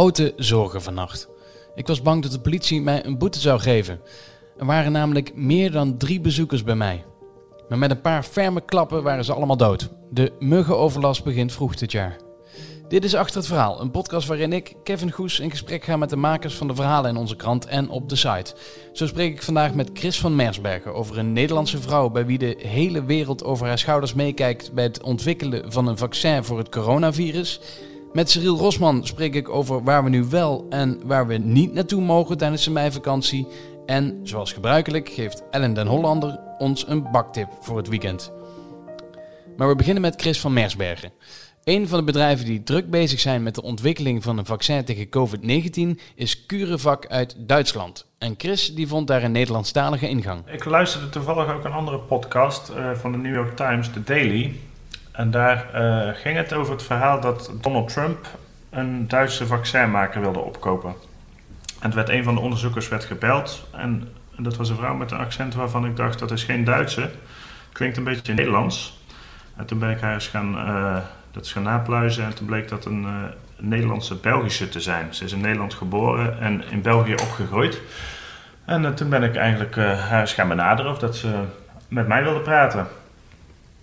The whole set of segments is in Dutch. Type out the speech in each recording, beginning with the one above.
grote zorgen vannacht. Ik was bang dat de politie mij een boete zou geven. Er waren namelijk meer dan drie bezoekers bij mij. Maar met een paar ferme klappen waren ze allemaal dood. De muggenoverlast begint vroeg dit jaar. Dit is Achter het Verhaal, een podcast waarin ik, Kevin Goes, in gesprek ga met de makers van de verhalen in onze krant en op de site. Zo spreek ik vandaag met Chris van Mersbergen over een Nederlandse vrouw bij wie de hele wereld over haar schouders meekijkt bij het ontwikkelen van een vaccin voor het coronavirus. Met Cyril Rosman spreek ik over waar we nu wel en waar we niet naartoe mogen tijdens de meivakantie. En zoals gebruikelijk geeft Ellen den Hollander ons een baktip voor het weekend. Maar we beginnen met Chris van Mersbergen. Een van de bedrijven die druk bezig zijn met de ontwikkeling van een vaccin tegen COVID-19 is CureVac uit Duitsland. En Chris die vond daar een Nederlandstalige ingang. Ik luisterde toevallig ook een andere podcast uh, van de New York Times, The Daily. En daar uh, ging het over het verhaal dat Donald Trump een Duitse vaccinmaker wilde opkopen. En het werd een van de onderzoekers werd gebeld. En dat was een vrouw met een accent waarvan ik dacht dat is geen Duitse. Klinkt een beetje Nederlands. En toen ben ik haar eens gaan, uh, dat is gaan napluizen. En toen bleek dat een uh, Nederlandse Belgische te zijn. Ze is in Nederland geboren en in België opgegroeid. En toen ben ik eigenlijk haar eens gaan benaderen of dat ze met mij wilde praten.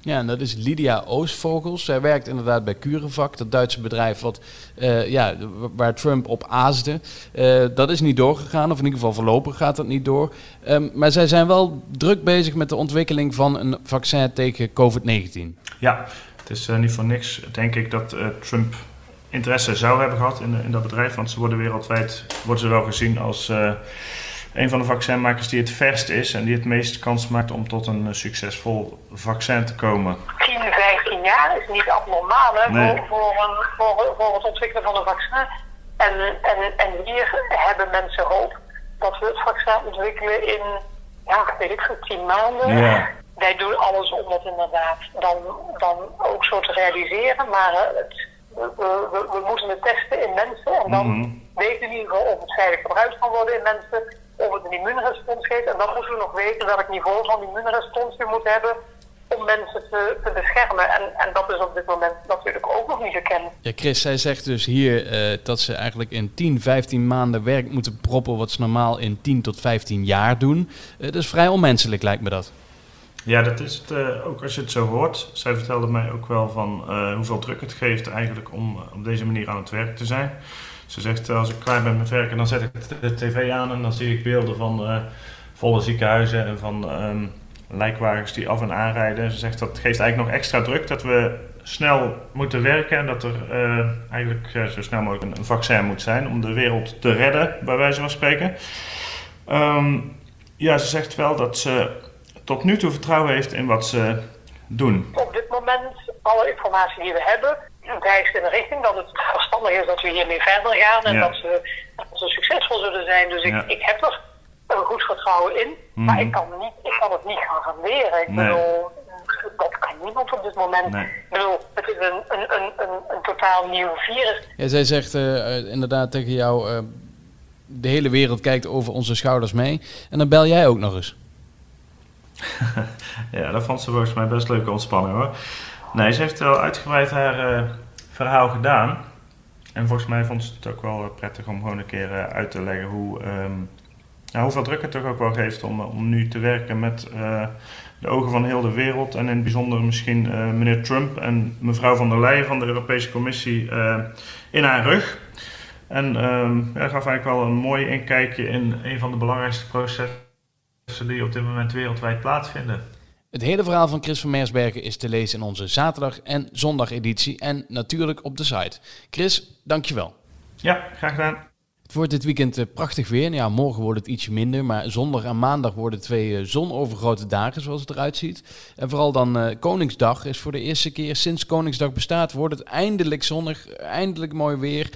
Ja, en dat is Lydia Oostvogels. Zij werkt inderdaad bij CureVac, dat Duitse bedrijf wat, uh, ja, waar Trump op aasde. Uh, dat is niet doorgegaan, of in ieder geval voorlopig gaat dat niet door. Um, maar zij zijn wel druk bezig met de ontwikkeling van een vaccin tegen COVID-19. Ja, het is uh, niet voor niks, denk ik, dat Trump interesse zou hebben gehad in, in dat bedrijf. Want ze worden wereldwijd worden ze wel gezien als een van de vaccinmakers die het verst is en die het meest kans maakt om tot een succesvol vaccin te komen. 10, 15 jaar is niet abnormaal hè, nee. voor, voor, een, voor, voor, het ontwikkelen van een vaccin. En, en, en hier hebben mensen hoop dat we het vaccin ontwikkelen in, ja, weet ik veel, 10 maanden. Ja. Wij doen alles om dat inderdaad dan, dan ook zo te realiseren, maar het, we, we, we, moeten het testen in mensen en dan mm -hmm. weten we in ieder geval of het veilig gebruikt kan worden in mensen of het een immuunrespons geeft. En dan moeten we nog weten welk niveau van immuunrespons we moeten hebben om mensen te, te beschermen. En, en dat is op dit moment natuurlijk ook nog niet gekend. Ja, Chris, zij zegt dus hier uh, dat ze eigenlijk in 10, 15 maanden werk moeten proppen wat ze normaal in 10 tot 15 jaar doen. Uh, dat is vrij onmenselijk, lijkt me dat. Ja, dat is het uh, ook als je het zo hoort. Zij vertelde mij ook wel van hoeveel druk het geeft eigenlijk om op deze manier aan het werk te zijn. Ze zegt, als ik klaar ben met werken, dan zet ik de tv aan en dan zie ik beelden van uh, volle ziekenhuizen en van um, lijkwagens die af en aanrijden. Ze zegt, dat geeft eigenlijk nog extra druk dat we snel moeten werken en dat er uh, eigenlijk zo snel mogelijk een, vaccin moet zijn om de wereld te redden, bij wijze van spreken. Um, ja, ze zegt wel dat ze tot nu toe vertrouwen heeft in wat ze doen. Op dit moment, alle informatie die we hebben, wijst in de richting dat het verstandig is dat we hiermee verder gaan en ja. dat, we, dat we succesvol zullen zijn. Dus ik, ja. ik heb er een goed vertrouwen in, mm. maar ik kan, niet, ik kan het niet garanderen. Ik nee. bedoel, dat kan niemand op dit moment. Nee. Ik bedoel, het is een, een, een, een, een totaal nieuw virus. Ja, zij zegt uh, inderdaad tegen jou, uh, de hele wereld kijkt over onze schouders mee. En dan bel jij ook nog eens. ja, dat vond ze volgens mij best leuke ontspanning hoor. Nee, ze heeft wel uitgebreid haar uh, verhaal gedaan. En volgens mij vond ze het ook wel prettig om gewoon een keer uh, uit te leggen hoe, nou, hoeveel druk het toch ook wel geeft om, om nu te werken met de ogen van heel de wereld. En in het bijzonder misschien meneer Trump en mevrouw van der Leyen van de Europese Commissie in haar rug. En um, ja, gaf eigenlijk wel een mooi inkijkje in een van de belangrijkste processen die op dit moment wereldwijd plaatsvinden. Het hele verhaal van Chris van Meersbergen is te lezen in onze zaterdag- en zondageditie en natuurlijk op de site. Chris, dankjewel. Ja, graag gedaan. Het wordt dit weekend uh, prachtig weer. Ja, morgen wordt het ietsje minder, maar zondag en maandag worden twee uh, zonovergrote dagen zoals het eruit ziet. En vooral dan uh, Koningsdag is voor de eerste keer sinds Koningsdag bestaat, wordt het eindelijk zonnig, eindelijk mooi weer.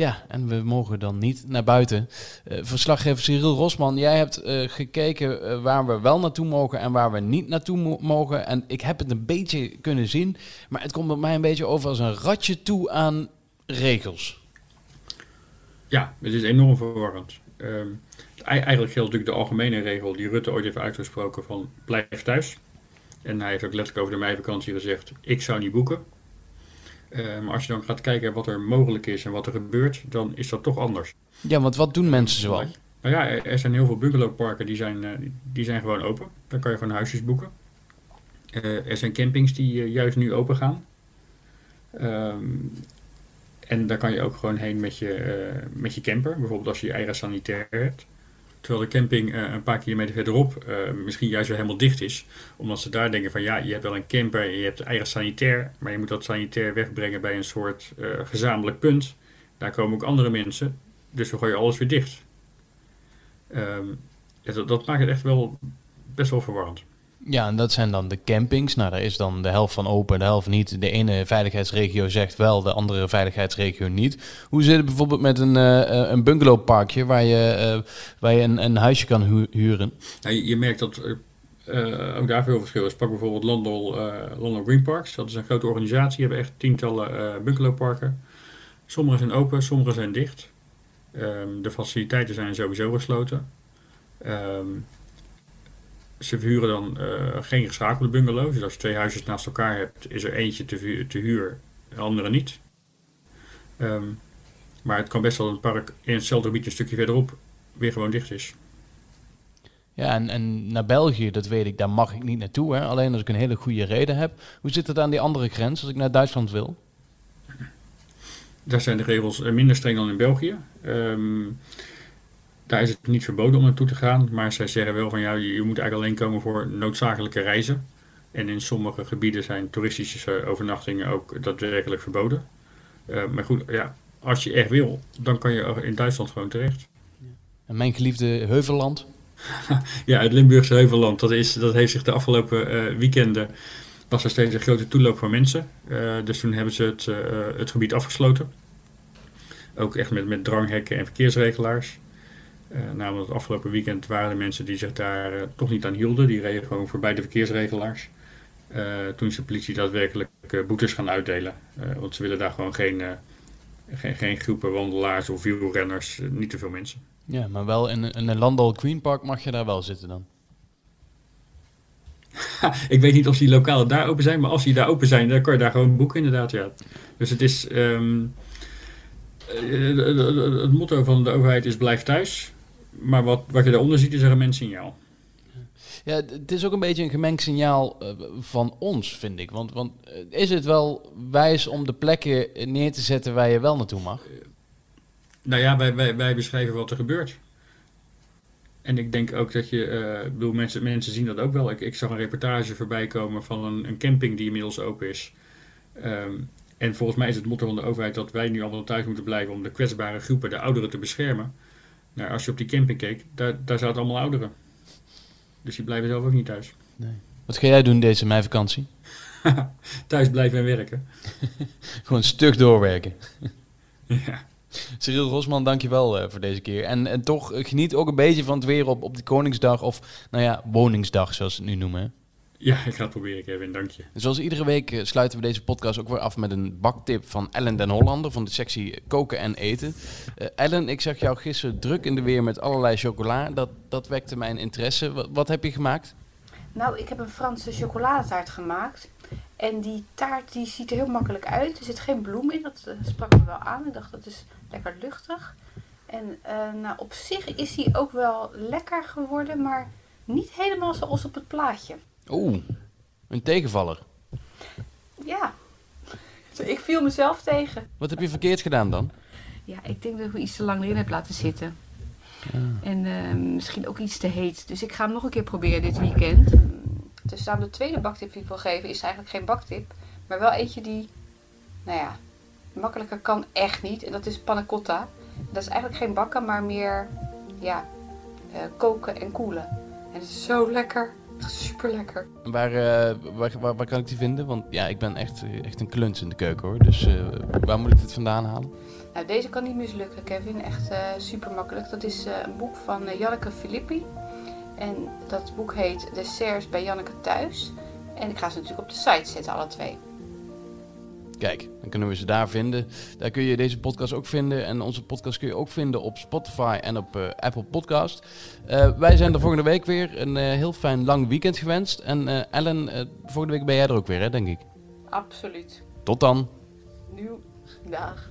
Ja, en we mogen dan niet naar buiten. Uh, verslaggever Cyril Rosman, jij hebt uh, gekeken uh, waar we wel naartoe mogen en waar we niet naartoe mo mogen. En ik heb het een beetje kunnen zien, maar het komt bij mij een beetje over als een ratje toe aan regels. Ja, het is enorm verwarrend. Um, eigenlijk geldt natuurlijk de algemene regel die Rutte ooit heeft uitgesproken van blijf thuis. En hij heeft ook letterlijk over de meivakantie gezegd, ik zou niet boeken. Uh, maar als je dan gaat kijken wat er mogelijk is en wat er gebeurt, dan is dat toch anders. Ja, want wat doen mensen zoal? Nou ja, er zijn heel veel bungalowparken die zijn, uh, die zijn gewoon open. Daar kan je gewoon huisjes boeken. Uh, er zijn campings die juist nu open gaan. Um, en daar kan je ook gewoon heen met je, met je camper. Bijvoorbeeld als je je eigen sanitair hebt. Terwijl de camping uh, een paar kilometer verderop uh, misschien juist weer helemaal dicht is. Omdat ze daar denken van ja, je hebt wel een camper, je hebt eigen sanitair. Maar je moet dat sanitair wegbrengen bij een soort uh, gezamenlijk punt. Daar komen ook andere mensen. Dus we gooien alles weer dicht. Dat, dat maakt het echt wel best wel verwarrend. Ja, en dat zijn dan de campings. Nou, daar is dan de helft van open, de helft niet. De ene veiligheidsregio zegt wel, de andere veiligheidsregio niet. Hoe zit het bijvoorbeeld met een, uh, een bungalowparkje waar je, uh, waar je een, een huisje kan hu huren? Nou, je, je, merkt dat ook daar veel verschil is. Pak bijvoorbeeld London, Green Parks. Dat is een grote organisatie. Die hebben echt tientallen bungalowparken. Sommige zijn open, sommige zijn dicht. Um, de faciliteiten zijn sowieso gesloten. Um, ze verhuren dan uh, geen geschakelde bungalows. Dus als je twee huisjes naast elkaar hebt, is er eentje te, te huur, de andere niet. Um, maar het kan best wel een park in hetzelfde gebied een stukje verderop weer gewoon dicht is. Ja, en, en naar België, dat weet ik, daar mag ik niet naartoe. Hè? Alleen als ik een hele goede reden heb. Hoe zit het aan die andere grens als ik naar Duitsland wil? Daar zijn de regels minder streng dan in België. Um, daar is het niet verboden om naartoe te gaan, maar zij zeggen wel van ja, je, moet eigenlijk alleen komen voor noodzakelijke reizen. En in sommige gebieden zijn toeristische overnachtingen ook daadwerkelijk verboden. Uh, maar goed, ja, als je echt wil, dan kan je in Duitsland gewoon terecht. En mijn geliefde Heuvelland? ja, het Limburgse Heuvelland, dat, is, dat heeft zich de afgelopen uh, weekenden, was er steeds een grote toeloop van mensen. Uh, dus toen hebben ze het, het gebied afgesloten. Ook echt met, met dranghekken en verkeersregelaars. Uh, namelijk het afgelopen weekend waren er mensen die zich daar uh, toch niet aan hielden. Die reden gewoon voorbij de verkeersregelaars. Uh, toen is de politie daadwerkelijk boetes gaan uitdelen. want ze willen daar gewoon geen, geen, geen, groepen wandelaars of wielrenners, niet te veel mensen. Ja, maar wel in, in een Landal Green Park mag je daar wel zitten dan? ik weet niet of die lokalen daar open zijn, maar als die daar open zijn, dan kan je daar gewoon boeken inderdaad. Ja. Dus het is... Um, het motto van de overheid is blijf thuis. Maar wat, wat je daaronder ziet is een gemengd signaal. Ja, het is ook een beetje een gemengd signaal uh, van ons, vind ik. Want, want uh, is het wel wijs om de plekken neer te zetten waar je wel naartoe mag? Uh, nou ja, wij, wij, wij beschrijven wat er gebeurt. En ik denk ook dat je, ik bedoel, mensen, mensen zien dat ook wel. Ik, ik zag een reportage voorbij komen van een, een camping die inmiddels open is. Um, en volgens mij is het motto van de overheid dat wij nu allemaal thuis moeten blijven om de kwetsbare groepen, de ouderen, te beschermen. Nou, als je op die camping keek, daar, daar zaten allemaal ouderen. Dus die blijven zelf ook niet thuis. Nee. Wat ga jij doen deze meivakantie? thuis blijven en werken. Gewoon stuk doorwerken. ja. Cyril Rosman, dankjewel uh, voor deze keer. En, en toch uh, geniet ook een beetje van het weer op, op die Koningsdag of, nou ja, Woningsdag zoals ze het nu noemen. Ja, ik ga het proberen, Kevin. Dank je. Zoals iedere week uh, sluiten we deze podcast ook weer af met een baktip van Ellen den Hollander van de sectie Koken en Eten. Uh, Ellen, ik zag jou gisteren druk in de weer met allerlei chocola. Dat, dat wekte mijn interesse. Wat, wat heb je gemaakt? Nou, ik heb een Franse chocoladetaart gemaakt. En die taart die ziet er heel makkelijk uit. Er zit geen bloem in, dat uh, sprak me wel aan. Ik dacht, dat is lekker luchtig. En nou, op zich is die ook wel lekker geworden, maar niet helemaal zoals op het plaatje. Oeh, een tegenvaller. Ja, ik viel mezelf tegen. Wat heb je verkeerd gedaan dan? Ja, ik denk dat ik hem iets te lang erin heb laten zitten. Ja. En uh, misschien ook iets te heet. Dus ik ga hem nog een keer proberen dit weekend. Dus dan de tweede baktip die ik wil geven is eigenlijk geen baktip. Maar wel eentje die, nou ja, makkelijker kan echt niet. En dat is panna cotta. Dat is eigenlijk geen bakken, maar meer, ja, uh, koken en koelen. En het is zo lekker. Super lekker. Waar, uh, waar, waar, waar, kan ik die vinden? Want ja, ik ben echt, echt een kluns in de keuken hoor. Dus uh, waar moet ik dit vandaan halen? Nou, deze kan niet mislukken, Kevin. Echt uh, super makkelijk. Dat is een boek van Janneke Filippi. En dat boek heet Desserts bij Janneke Thuis. En ik ga ze natuurlijk op de site zetten, alle twee. Kijk, dan kunnen we ze daar vinden. Daar kun je deze podcast ook vinden. En onze podcast kun je ook vinden op Spotify en op uh, Apple Podcast. Uh, wij zijn er volgende week weer. Een uh, heel fijn lang weekend gewenst. En Ellen, volgende week ben jij er ook weer, hè, denk ik. Absoluut. Tot dan. Nieuw. Dag.